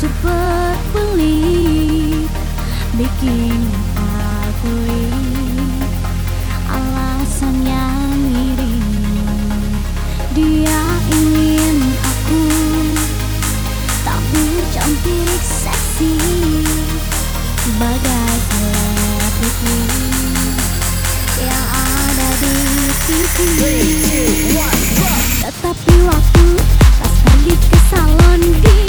super pelit bikin aku alasan yang iri dia ingin aku tak bercantik seksi bagai putri yang ada di sisi. tetapi waktu pas pergi ke salon dia